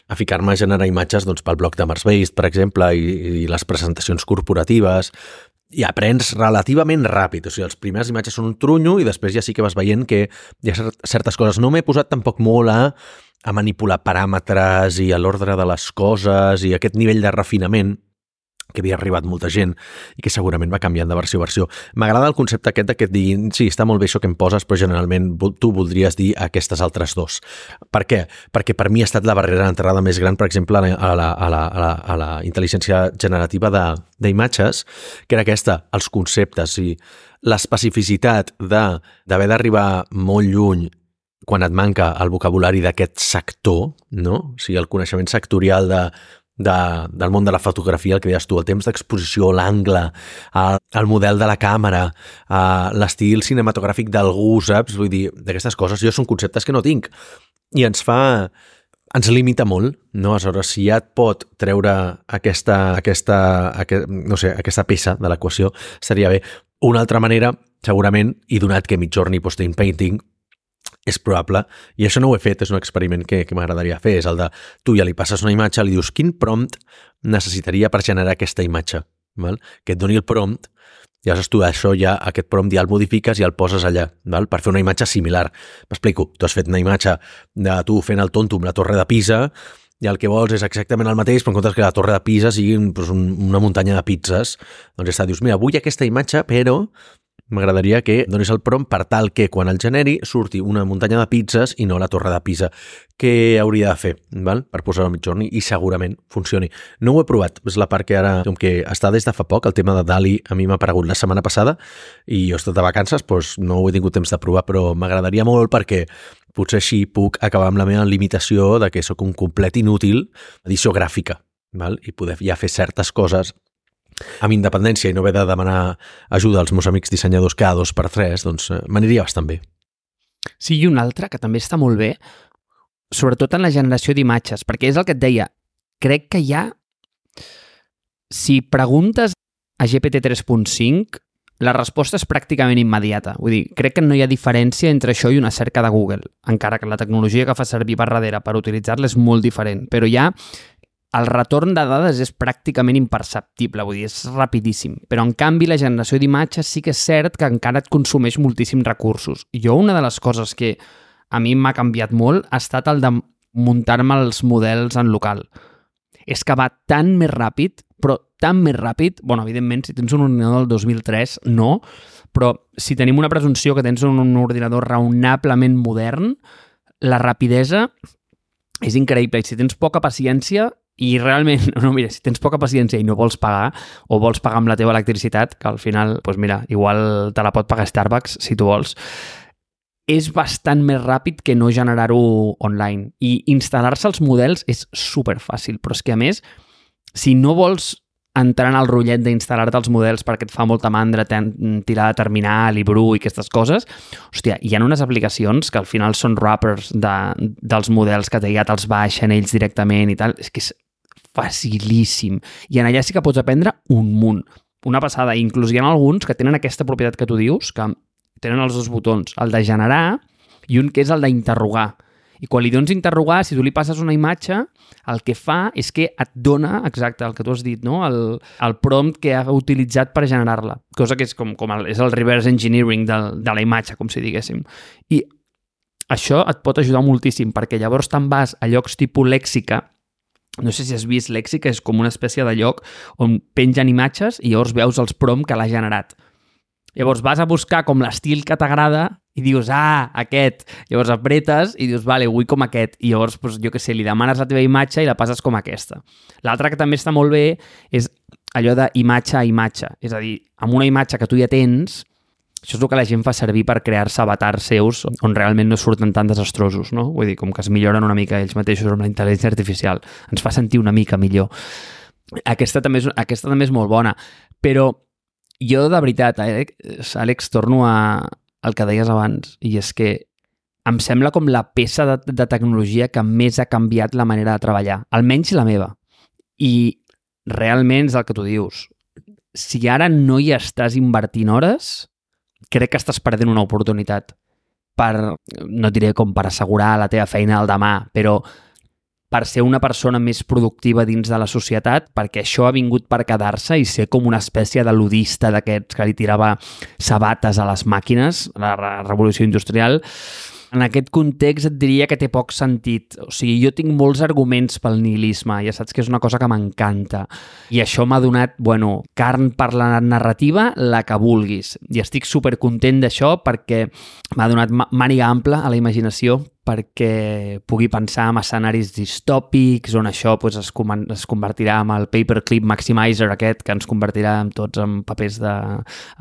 a ficar-me a generar imatges doncs, pel blog de Mars Based, per exemple, i, i les presentacions corporatives, i aprens relativament ràpid. O sigui, els primers imatges són un trunyo i després ja sí que vas veient que hi ha certes coses. No m'he posat tampoc molt a, a manipular paràmetres i a l'ordre de les coses i aquest nivell de refinament que havia arribat molta gent i que segurament va canviant de versió a versió. M'agrada el concepte aquest que et diguin sí, està molt bé això que em poses, però generalment tu voldries dir aquestes altres dos. Per què? Perquè per mi ha estat la barrera d'entrada més gran, per exemple, a la, a la, a la, a la, a la intel·ligència generativa d'imatges, que era aquesta, els conceptes i l'especificitat d'haver d'arribar molt lluny quan et manca el vocabulari d'aquest sector, no? O sigui, el coneixement sectorial de de, del món de la fotografia, el que deies tu, el temps d'exposició, l'angle, el, el model de la càmera, l'estil cinematogràfic d'algú, saps? Vull dir, d'aquestes coses, jo són conceptes que no tinc. I ens fa ens limita molt, no? Aleshores, si ja et pot treure aquesta, aquesta, aquest, no sé, aquesta peça de l'equació, seria bé. Una altra manera, segurament, i donat que Midjourney Posting Painting és probable, i això no ho he fet, és un experiment que, que m'agradaria fer, és el de tu ja li passes una imatge, li dius quin prompt necessitaria per generar aquesta imatge, val? que et doni el prompt, i llavors tu això ja, aquest prompt ja el modifiques i el poses allà, val? per fer una imatge similar. M'explico, tu has fet una imatge de tu fent el tonto amb la torre de Pisa, i el que vols és exactament el mateix, però en comptes que la torre de Pisa sigui doncs, un, una muntanya de pizzas, doncs està, dius, mira, vull aquesta imatge, però M'agradaria que donis el prompt per tal que quan el generi surti una muntanya de pizzas i no la torre de Pisa. Què hauria de fer val? per posar-ho a mitjorn i segurament funcioni. No ho he provat, és la part que ara, com que està des de fa poc, el tema de Dali a mi m'ha aparegut la setmana passada i jo he estat de vacances, doncs no ho he tingut temps de provar, però m'agradaria molt perquè potser així puc acabar amb la meva limitació de que sóc un complet inútil edició gràfica val? i poder ja fer certes coses amb independència i no haver de demanar ajuda als meus amics dissenyadors cada dos per tres, doncs eh, m'aniria bastant bé. Sí, i un altre que també està molt bé, sobretot en la generació d'imatges, perquè és el que et deia, crec que ha... Si preguntes a GPT 3.5, la resposta és pràcticament immediata. Vull dir, crec que no hi ha diferència entre això i una cerca de Google, encara que la tecnologia que fa servir per darrere per utilitzar-la és molt diferent, però ha el retorn de dades és pràcticament imperceptible, vull dir, és rapidíssim. Però, en canvi, la generació d'imatges sí que és cert que encara et consumeix moltíssims recursos. Jo, una de les coses que a mi m'ha canviat molt ha estat el de muntar-me els models en local. És que va tan més ràpid, però tan més ràpid, bueno, evidentment, si tens un ordinador del 2003, no, però si tenim una presumpció que tens un ordinador raonablement modern, la rapidesa és increïble. I si tens poca paciència, i realment, no, mira, si tens poca paciència i no vols pagar, o vols pagar amb la teva electricitat, que al final, doncs mira, igual te la pot pagar Starbucks, si tu vols, és bastant més ràpid que no generar-ho online. I instal·lar-se els models és super fàcil, però és que a més, si no vols entrar en el rotllet d'instal·lar-te els models perquè et fa molta mandra tirar de terminal i bru i aquestes coses, hòstia, hi ha unes aplicacions que al final són wrappers de, dels models que ja te'ls baixen ells directament i tal, és que és facilíssim. I en allà sí que pots aprendre un munt. Una passada. Inclús hi ha alguns que tenen aquesta propietat que tu dius, que tenen els dos botons, el de generar i un que és el d'interrogar. I quan li dones interrogar, si tu li passes una imatge, el que fa és que et dona, exacte, el que tu has dit, no? el, el prompt que ha utilitzat per generar-la. Cosa que és com, com el, és el reverse engineering de, de la imatge, com si diguéssim. I això et pot ajudar moltíssim, perquè llavors te'n vas a llocs tipus lèxica, no sé si has vist Lèxica, és com una espècie de lloc on pengen imatges i llavors veus els prom que l'ha generat. Llavors vas a buscar com l'estil que t'agrada i dius, ah, aquest. Llavors apretes i dius, vale, vull com aquest. I llavors, doncs, jo què sé, li demanes la teva imatge i la passes com aquesta. L'altra que també està molt bé és allò d'imatge a imatge. És a dir, amb una imatge que tu ja tens, això és el que la gent fa servir per crear-se avatars seus on realment no surten tan desastrosos, no? Vull dir, com que es milloren una mica ells mateixos amb la intel·ligència artificial. Ens fa sentir una mica millor. Aquesta també és, aquesta també és molt bona, però jo de veritat, eh, Àlex, torno a, al que deies abans, i és que em sembla com la peça de, de tecnologia que més ha canviat la manera de treballar, almenys la meva. I realment és el que tu dius. Si ara no hi estàs invertint hores, crec que estàs perdent una oportunitat per, no diré com per assegurar la teva feina al demà, però per ser una persona més productiva dins de la societat, perquè això ha vingut per quedar-se i ser com una espècie de ludista d'aquests que li tirava sabates a les màquines, la revolució industrial, en aquest context et diria que té poc sentit. O sigui, jo tinc molts arguments pel nihilisme, ja saps que és una cosa que m'encanta. I això m'ha donat, bueno, carn per la narrativa, la que vulguis. I estic supercontent d'això perquè m'ha donat màniga ampla a la imaginació perquè pugui pensar en escenaris distòpics on això pues, es, es convertirà en el paperclip maximizer aquest que ens convertirà en tots en papers de,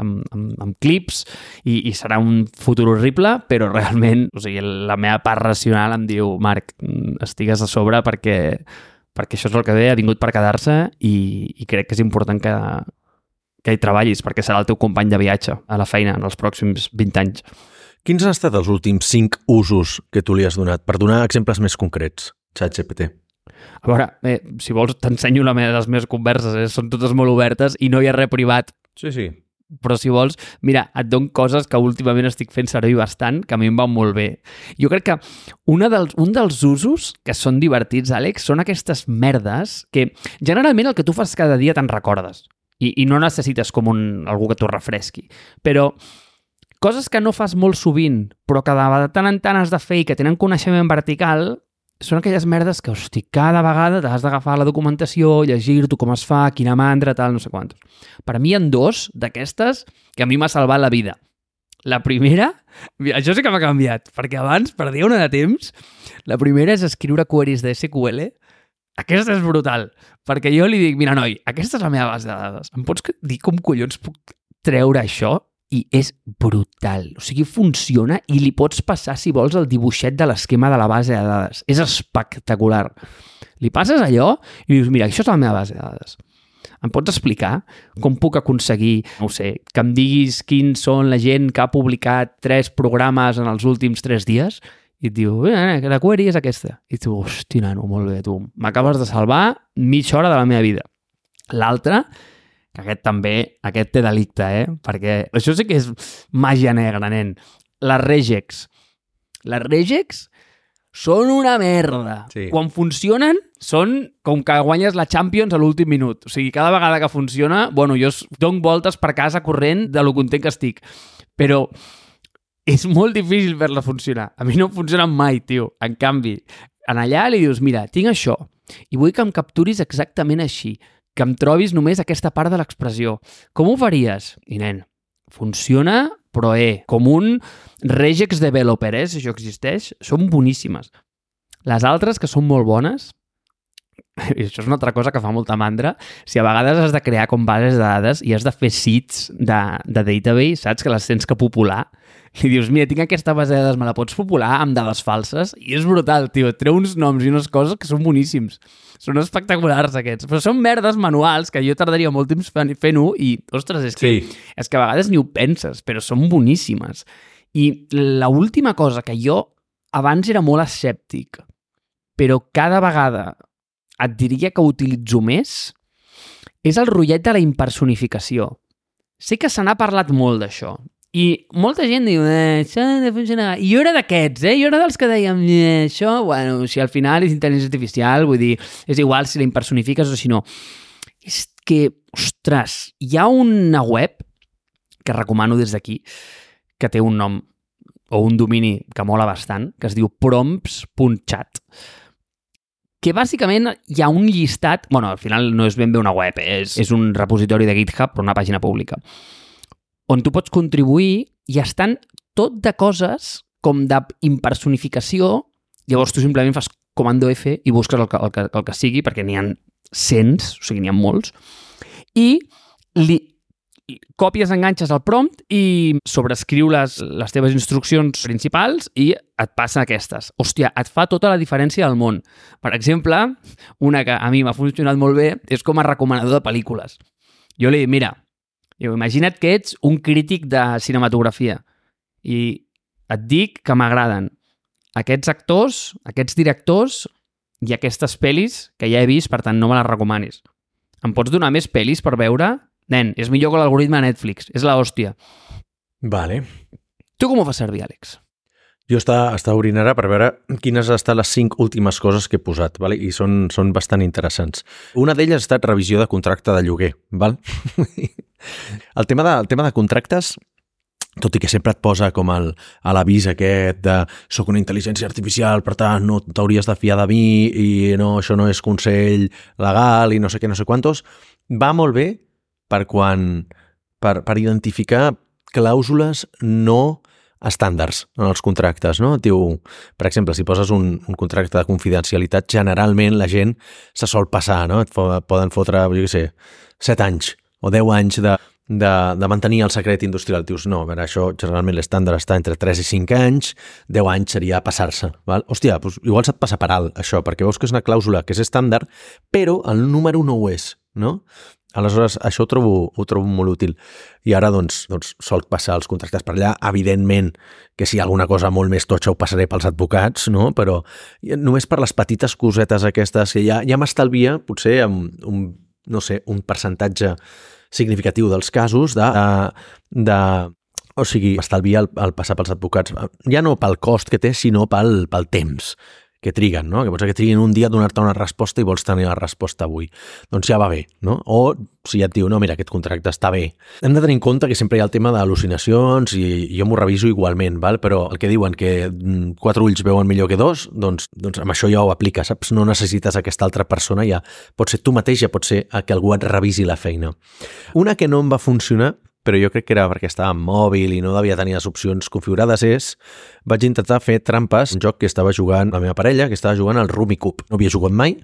en, en, en clips i, i serà un futur horrible però realment o sigui, la meva part racional em diu Marc, estigues a sobre perquè, perquè això és el que ve, ha vingut per quedar-se i, i crec que és important que, que hi treballis perquè serà el teu company de viatge a la feina en els pròxims 20 anys. Quins han estat els últims cinc usos que tu li has donat? Per donar exemples més concrets, ChatGPT. A veure, eh, si vols t'ensenyo la meva, les meves converses, eh? són totes molt obertes i no hi ha res privat. Sí, sí. Però si vols, mira, et dono coses que últimament estic fent servir bastant, que a mi em van molt bé. Jo crec que una dels, un dels usos que són divertits, Àlex, són aquestes merdes que generalment el que tu fas cada dia te'n recordes. I, I no necessites com un, algú que t'ho refresqui. Però coses que no fas molt sovint, però que de tant en tant has de fer i que tenen coneixement vertical, són aquelles merdes que, hosti, cada vegada t'has d'agafar la documentació, llegir-t'ho com es fa, quina mandra, tal, no sé quantos. Per mi hi ha dos d'aquestes que a mi m'ha salvat la vida. La primera, això sí que m'ha canviat, perquè abans perdia una de temps. La primera és escriure queries de SQL. Aquesta és brutal, perquè jo li dic, mira, noi, aquesta és la meva base de dades. Em pots dir com collons puc treure això? I és brutal. O sigui, funciona i li pots passar, si vols, el dibuixet de l'esquema de la base de dades. És espectacular. Li passes allò i dius, mira, això és la meva base de dades. Em pots explicar com puc aconseguir, no sé, que em diguis quins són la gent que ha publicat tres programes en els últims tres dies? I et diu, eh, la query és aquesta. I tu, hosti, nano, molt bé, tu. M'acabes de salvar mitja hora de la meva vida. L'altra que aquest també, aquest té delicte, eh? Perquè això sí que és màgia negra, nen. Les regex. Les regex són una merda. Sí. Quan funcionen, són com que guanyes la Champions a l'últim minut. O sigui, cada vegada que funciona, bueno, jo dono voltes per casa corrent de lo content que estic. Però és molt difícil fer-la funcionar. A mi no funciona mai, tio. En canvi, en allà li dius, mira, tinc això, i vull que em capturis exactament així que em trobis només aquesta part de l'expressió. Com ho faries? I nen, funciona, però eh, com un regex developer, eh, si això existeix, són boníssimes. Les altres, que són molt bones, i això és una altra cosa que fa molta mandra, si a vegades has de crear com bases de dades i has de fer seeds de, de database, saps? Que les tens que popular, i dius, mira, tinc aquesta base de dades, me la pots popular amb dades falses? I és brutal, tio, treu uns noms i unes coses que són boníssims. Són espectaculars aquests, però són merdes manuals que jo tardaria molt temps fent-ho i, ostres, és que, Sí. és que a vegades ni ho penses, però són boníssimes. I la última cosa que jo abans era molt escèptic, però cada vegada et diria que utilitzo més, és el rotllet de la impersonificació. Sé que se n'ha parlat molt d'això, i molta gent diu, eh, això de funcionar. I jo era d'aquests, eh? Jo era dels que dèiem, eh, això, bueno, si al final és intel·ligència artificial, vull dir, és igual si la impersonifiques o si no. És que, ostres, hi ha una web que recomano des d'aquí, que té un nom o un domini que mola bastant, que es diu prompts.chat, que bàsicament hi ha un llistat, bueno, al final no és ben bé una web, eh? és, és un repositori de GitHub, però una pàgina pública, on tu pots contribuir i estan tot de coses com d'impersonificació, llavors tu simplement fas comando F i busques el que, el que, el que sigui, perquè n'hi ha cents, o sigui, n'hi ha molts, i li, còpies, enganxes el prompt i sobrescriu les, les teves instruccions principals i et passa aquestes. Hòstia, et fa tota la diferència del món. Per exemple, una que a mi m'ha funcionat molt bé és com a recomanador de pel·lícules. Jo li dic, mira, jo, imagina't que ets un crític de cinematografia i et dic que m'agraden aquests actors, aquests directors i aquestes pel·lis que ja he vist, per tant no me les recomanis. Em pots donar més pel·lis per veure? Nen, és millor que l'algoritme de Netflix. És la hòstia. Vale. Tu com ho fas servir, Àlex? Jo està, està obrint ara per veure quines han estat les cinc últimes coses que he posat, vale? i són, són bastant interessants. Una d'elles ha estat revisió de contracte de lloguer. Val? el, tema de, el tema de contractes, tot i que sempre et posa com el, a l'avís aquest de soc una intel·ligència artificial, per tant no t'hauries de fiar de mi i no, això no és consell legal i no sé què, no sé quantos, va molt bé per quan per, per identificar clàusules no estàndards en els contractes, no? Diu, per exemple, si poses un, un contracte de confidencialitat, generalment la gent se sol passar, no? Et poden fotre, jo què sé, 7 anys o 10 anys de, de, de mantenir el secret industrial. Dius, no, a veure, això generalment l'estàndard està entre 3 i 5 anys, 10 anys seria passar-se. Val? Hòstia, doncs igual se't passa per alt això, perquè veus que és una clàusula que és estàndard, però el número no ho és, no? Aleshores, això ho trobo, ho trobo molt útil. I ara, doncs, doncs, sol passar els contractes per allà. Evidentment que si hi ha alguna cosa molt més totxa ho passaré pels advocats, no? però només per les petites cosetes aquestes que ja, ja m'estalvia, potser amb un, no sé, un percentatge significatiu dels casos de, de, de o sigui, estalvia el, el passar pels advocats, ja no pel cost que té, sinó pel, pel temps que triguen, no? que pot ser que triguin un dia a donar-te una resposta i vols tenir la resposta avui. Doncs ja va bé, no? O si ja et diu, no, mira, aquest contracte està bé. Hem de tenir en compte que sempre hi ha el tema d'al·lucinacions i jo m'ho reviso igualment, val? però el que diuen que mm, quatre ulls veuen millor que dos, doncs, doncs amb això ja ho aplica, saps? No necessites aquesta altra persona, ja pot ser tu mateix, ja pot ser que algú et revisi la feina. Una que no em va funcionar però jo crec que era perquè estava en mòbil i no devia tenir les opcions configurades, és vaig intentar fer trampes, un joc que estava jugant la meva parella, que estava jugant al Rummikub. No havia jugat mai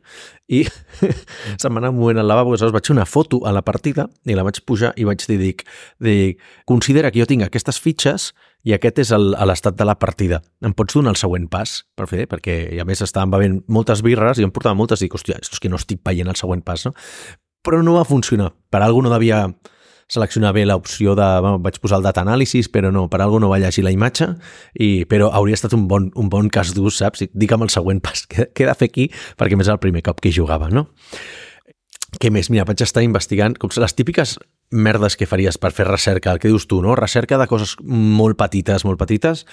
i se'm va anar un moment al lavabo, aleshores vaig fer una foto a la partida i la vaig pujar i vaig dir, dic, dic considera que jo tinc aquestes fitxes i aquest és l'estat de la partida. Em pots donar el següent pas per fer? Perquè a més estàvem bevent moltes birres i em portava moltes i dic, hòstia, és que no estic veient el següent pas, no? Però no va funcionar. Per algú no devia seleccionar bé l'opció de... Bueno, vaig posar el data analysis, però no, per algú no va llegir la imatge, i, però hauria estat un bon, un bon cas d'ús, saps? Digue'm el següent pas que, que he de fer aquí, perquè més és el primer cop que jugava, no? Què més? Mira, vaig estar investigant com les típiques merdes que faries per fer recerca, el que dius tu, no? Recerca de coses molt petites, molt petites,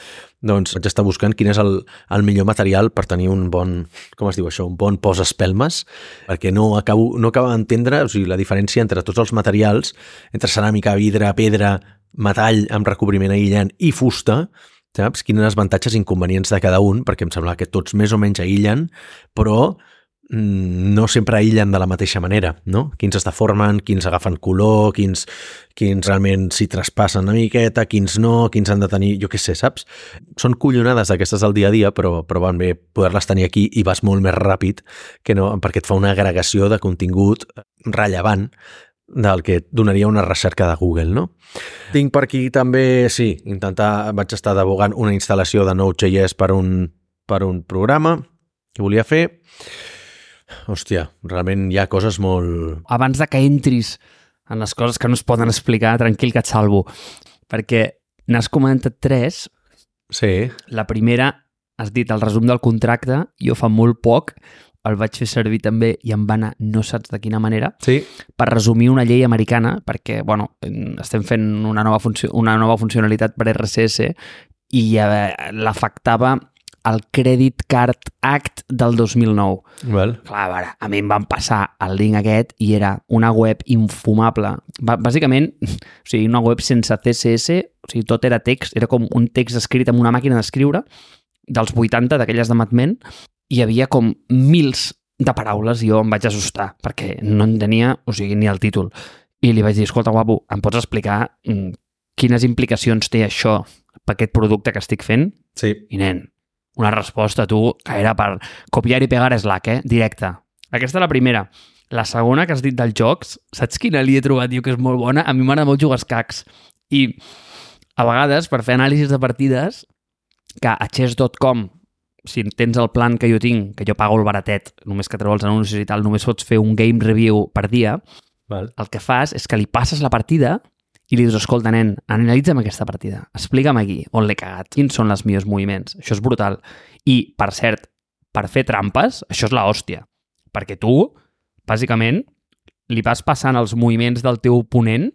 doncs vaig estar buscant quin és el, el millor material per tenir un bon, com es diu això, un bon pos-espelmes, perquè no acabo, no acabo d'entendre o sigui, la diferència entre tots els materials, entre ceràmica, vidre, pedra, metall amb recobriment aïllant i fusta, saps? Quines avantatges i inconvenients de cada un, perquè em sembla que tots més o menys aïllen, però no sempre aïllen de la mateixa manera, no? Quins es deformen, quins agafen color, quins, quins realment s'hi traspassen una miqueta, quins no, quins han de tenir, jo què sé, saps? Són collonades d'aquestes del dia a dia, però, però van bé poder-les tenir aquí i vas molt més ràpid que no, perquè et fa una agregació de contingut rellevant del que donaria una recerca de Google, no? Tinc per aquí també, sí, intentar, vaig estar devogant una instal·lació de Node.js per un, per un programa que volia fer Hòstia, realment hi ha coses molt... Abans de que entris en les coses que no es poden explicar, tranquil que et salvo. Perquè n'has comentat tres. Sí. La primera, has dit el resum del contracte, jo fa molt poc el vaig fer servir també i em va anar no saps de quina manera, sí. per resumir una llei americana, perquè bueno, estem fent una nova, funció, una nova funcionalitat per RCS i eh, l'afectava el Credit Card Act del 2009. Well. Clar, a veure, a mi em van passar el link aquest i era una web infumable. Bàsicament, o sigui, una web sense CSS, o sigui, tot era text, era com un text escrit amb una màquina d'escriure dels 80, d'aquelles de Mad Men, i hi havia com mils de paraules i jo em vaig assustar perquè no entenia, o sigui, ni el títol. I li vaig dir, escolta, guapo, em pots explicar mm, quines implicacions té això per aquest producte que estic fent? Sí. I nen, una resposta, tu, que era per copiar i pegar Slack, eh? Directe. Aquesta és la primera. La segona que has dit dels jocs, saps quina li he trobat jo que és molt bona? A mi m'agrada molt jugar escacs. I a vegades, per fer anàlisis de partides, que a chess.com, si tens el plan que jo tinc, que jo pago el baratet, només que treu els anuncis i tal, només pots fer un game review per dia, Val. el que fas és que li passes la partida i li dius, escolta, nen, analitza'm aquesta partida, explica'm aquí on l'he cagat, quins són els meus moviments, això és brutal. I, per cert, per fer trampes, això és la hòstia, perquè tu, bàsicament, li vas passant els moviments del teu oponent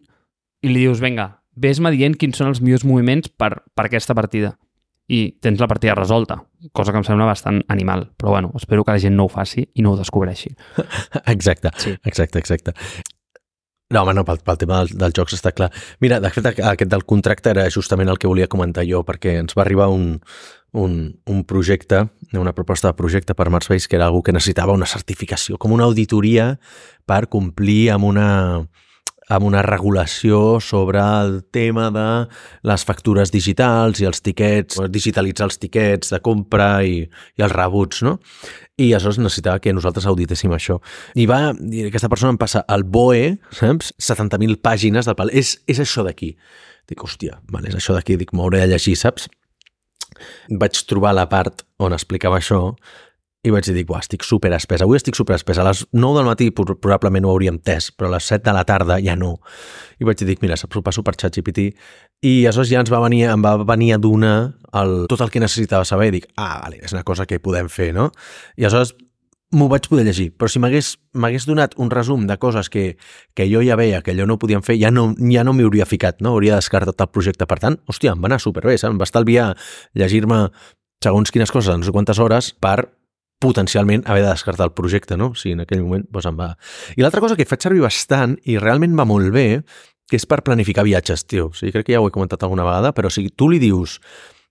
i li dius, vinga, ves-me dient quins són els meus moviments per, per aquesta partida. I tens la partida resolta, cosa que em sembla bastant animal. Però bueno, espero que la gent no ho faci i no ho descobreixi. Exacte, Sí. exacte, exacte. No, home, no, pel, pel tema del, dels jocs està clar. Mira, de fet, aquest del contracte era justament el que volia comentar jo, perquè ens va arribar un, un, un projecte, una proposta de projecte per Marspace, que era algú que necessitava una certificació, com una auditoria per complir amb una, amb una regulació sobre el tema de les factures digitals i els tiquets, digitalitzar els tiquets de compra i, i els rebuts, no? I aleshores necessitava que nosaltres auditéssim això. I va, i aquesta persona em passa el BOE, saps? 70.000 pàgines del pal. És, és això d'aquí. Dic, hòstia, vale, és això d'aquí. Dic, m'hauré de llegir, saps? Vaig trobar la part on explicava això i vaig dir, buah, estic super espès. Avui estic super espès. A les 9 del matí probablement ho hauríem entès, però a les 7 de la tarda ja no. I vaig dir, mira, s'ho passo per ChatGPT. I aleshores ja ens va venir, em va venir a donar el, tot el que necessitava saber i dic, ah, vale, és una cosa que podem fer, no? I aleshores m'ho vaig poder llegir, però si m'hagués donat un resum de coses que, que jo ja veia que allò no podíem fer, ja no, ja no m'hi hauria ficat, no? Hauria descartat el projecte. Per tant, hòstia, em va anar superbé, saps? em va estalviar llegir-me segons quines coses, no sé quantes hores, per potencialment haver de descartar el projecte, no? Si en aquell moment doncs em va... I l'altra cosa que faig servir bastant i realment va molt bé, que és per planificar viatges, tio. O sigui, crec que ja ho he comentat alguna vegada, però o sigui, tu li dius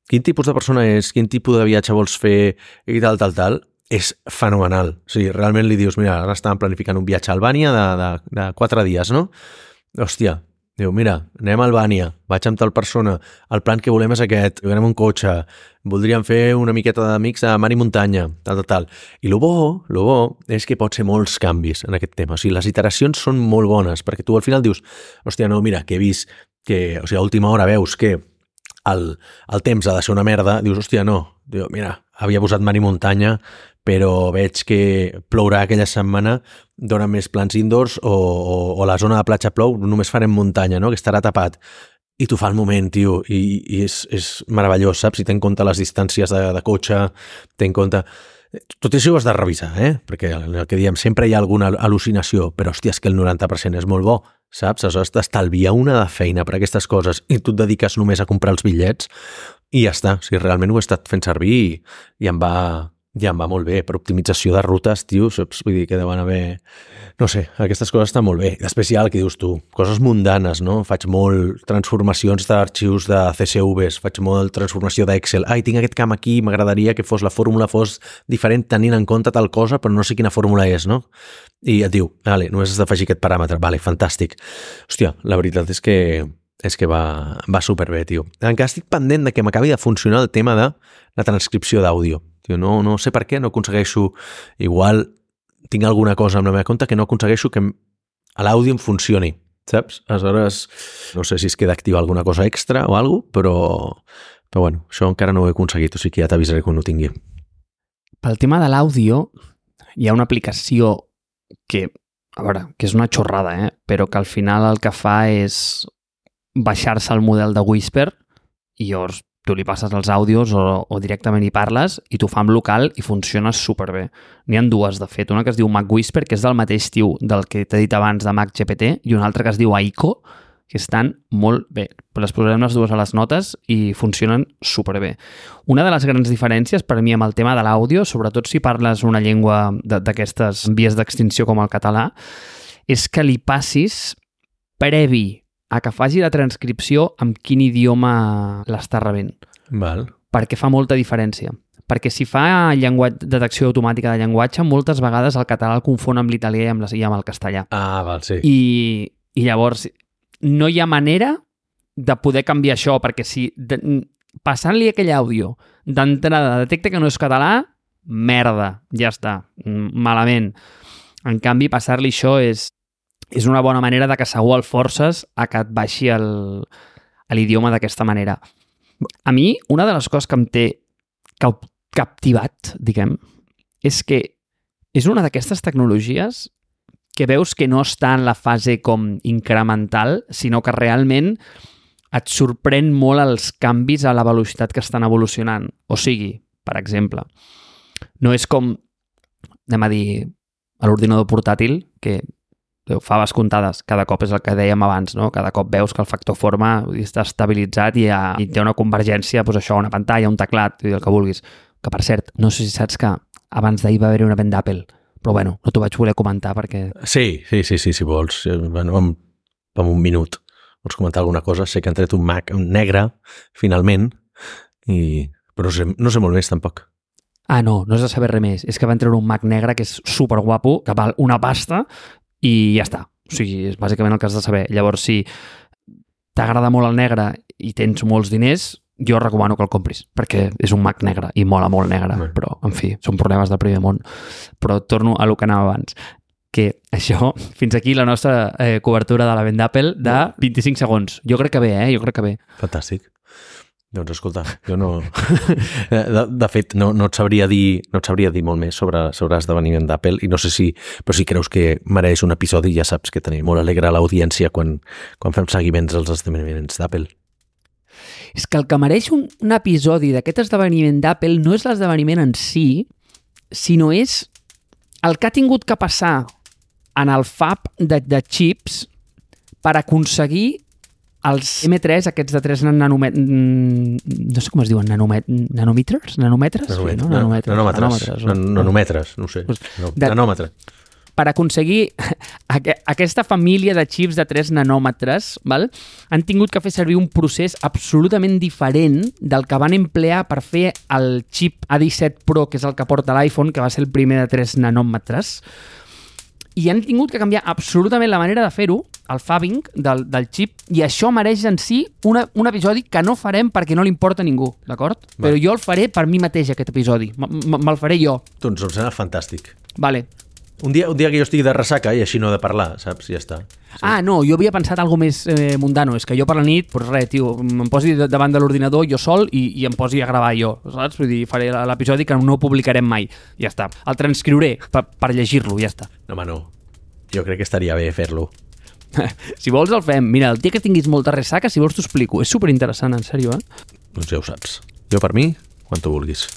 quin tipus de persona és, quin tipus de viatge vols fer i tal, tal, tal, és fenomenal. O sigui, realment li dius, mira, ara estàvem planificant un viatge a Albània de, de, de quatre dies, no? Hòstia, Diu, mira, anem a Albània, vaig amb tal persona, el plan que volem és aquest, anem un cotxe, voldríem fer una miqueta d'amics a mar i muntanya, tal, tal, tal. I el bo, lo bo és que pot ser molts canvis en aquest tema. O sigui, les iteracions són molt bones, perquè tu al final dius, hòstia, no, mira, que he vist que, o sigui, a última hora veus que el, el temps ha de ser una merda, dius, hòstia, no, diu, mira, havia posat mar i muntanya, però veig que plourà aquella setmana, dona més plans indoors o, o, o la zona de platja plou, només farem muntanya, no? que estarà tapat. I t'ho fa el moment, tio, i, i és, és meravellós, saps? Si ten en compte les distàncies de, de cotxe, ten en compte... Tot això ho has de revisar, eh? Perquè el que diem, sempre hi ha alguna al·lucinació, però hòstia, és que el 90% és molt bo, saps? Aleshores t'estalvia una de feina per aquestes coses i tu et dediques només a comprar els bitllets i ja està. O sigui, realment ho he estat fent servir i, i em va, ja em va molt bé, per optimització de rutes, tio, saps? Vull dir que deuen haver... No sé, aquestes coses estan molt bé. Després hi ha el que dius tu, coses mundanes, no? Faig molt transformacions d'arxius de CSVs, faig molt transformació d'Excel. Ai, tinc aquest camp aquí, m'agradaria que fos la fórmula fos diferent tenint en compte tal cosa, però no sé quina fórmula és, no? I et diu, vale, només has d'afegir aquest paràmetre. Vale, fantàstic. Hòstia, la veritat és que és que va, va superbé, tio. Encara estic pendent de que m'acabi de funcionar el tema de la transcripció d'àudio Tio, no, no sé per què, no aconsegueixo... Igual tinc alguna cosa amb la meva compte que no aconsegueixo que l'àudio em funcioni, saps? Aleshores, no sé si es queda activa alguna cosa extra o alguna però, però bueno, això encara no ho he aconseguit, o sigui que ja t'avisaré quan ho tingui. Pel tema de l'àudio, hi ha una aplicació que, a veure, que és una xorrada, eh? però que al final el que fa és baixar-se el model de Whisper i llavors tu li passes els àudios o, o directament hi parles i t'ho fa en local i funciona superbé. N'hi han dues, de fet. Una que es diu Mac Whisper, que és del mateix tiu del que t'he dit abans de Mac GPT, i una altra que es diu Aiko, que estan molt bé. Les posarem les dues a les notes i funcionen superbé. Una de les grans diferències per mi amb el tema de l'àudio, sobretot si parles una llengua d'aquestes vies d'extinció com el català, és que li passis previ a que faci la transcripció amb quin idioma l'està rebent. Val. Perquè fa molta diferència. Perquè si fa llenguatge, detecció automàtica de llenguatge, moltes vegades el català el confon amb l'italià i, amb i amb el castellà. Ah, val, sí. I, I llavors no hi ha manera de poder canviar això, perquè si passant-li aquell àudio d'entrada detecta que no és català, merda, ja està, malament. En canvi, passar-li això és és una bona manera de que segur el forces a que et baixi l'idioma d'aquesta manera. A mi, una de les coses que em té captivat, diguem, és que és una d'aquestes tecnologies que veus que no està en la fase com incremental, sinó que realment et sorprèn molt els canvis a la velocitat que estan evolucionant. O sigui, per exemple, no és com, anem a dir, a l'ordinador portàtil, que faves comptades, cada cop és el que dèiem abans, no? cada cop veus que el factor forma està estabilitzat i, ha, i té una convergència, doncs això, una pantalla, un teclat, el que vulguis. Que per cert, no sé si saps que abans d'ahir va haver-hi una venda d'Apple, però bueno, no t'ho vaig voler comentar perquè... Sí, sí, sí, sí si vols. Bueno, en, en un minut vols comentar alguna cosa. Sé que han tret un Mac negre, finalment, i... però no sé, no sé molt més tampoc. Ah, no, no has de saber res més. És que van treure un Mac negre que és super guapo, que val una pasta i ja està. O sigui, és bàsicament el que has de saber. Llavors, si t'agrada molt el negre i tens molts diners, jo recomano que el compris, perquè és un Mac negre i mola molt negre, sí. però, en fi, són problemes del primer món. Però torno a lo que anava abans que això, fins aquí la nostra eh, cobertura de la venda d'Apple de 25 segons. Jo crec que bé, eh? Jo crec que bé. Fantàstic. Doncs escolta, jo no... De, de fet, no, no, et sabria dir, no et sabria dir molt més sobre, sobre l'esdeveniment d'Apple i no sé si... Però si creus que mereix un episodi, ja saps que tenim molt alegre l'audiència quan, quan fem seguiments als esdeveniments d'Apple. És que el que mereix un, un episodi d'aquest esdeveniment d'Apple no és l'esdeveniment en si, sinó és el que ha tingut que passar en el fab de, de chips per aconseguir els M3, aquests de 3 nanòmetres, no sé com es diuen, nanòmet nanòmetres? Nanòmetres? Nanòmetres. Sí, no? Nanòmetres. Nanòmetres. Nan- Nanòmetres, no ho sé. Pues, No, de- Nanòmetre. per aconseguir aqu aquesta família de xips de 3 nanòmetres, val? han tingut que fer servir un procés absolutament diferent del que van emplear per fer el xip A17 Pro, que és el que porta l'iPhone, que va ser el primer de 3 nanòmetres, i han tingut que canviar absolutament la manera de fer-ho, el fabbing del, del xip, i això mereix en si una, un episodi que no farem perquè no li importa a ningú, d'acord? Però jo el faré per mi mateix, aquest episodi. Me'l faré jo. Doncs em sembla fantàstic. Vale. Un dia, un dia que jo estigui de ressaca i així no he de parlar, saps? Ja està. Sí. Ah, no, jo havia pensat algo més eh, mundano. És que jo per la nit, pues res, tio, em posi davant de l'ordinador jo sol i, i em posi a gravar jo, saps? Vull dir, faré l'episodi que no publicarem mai. Ja està. El transcriuré per, per llegir-lo, ja està. No, home, no. Jo crec que estaria bé fer-lo. si vols el fem. Mira, el dia que tinguis molta ressaca, si vols t'ho explico. És superinteressant, en sèrio, eh? Doncs ja ho saps. Jo per mi, quan tu vulguis.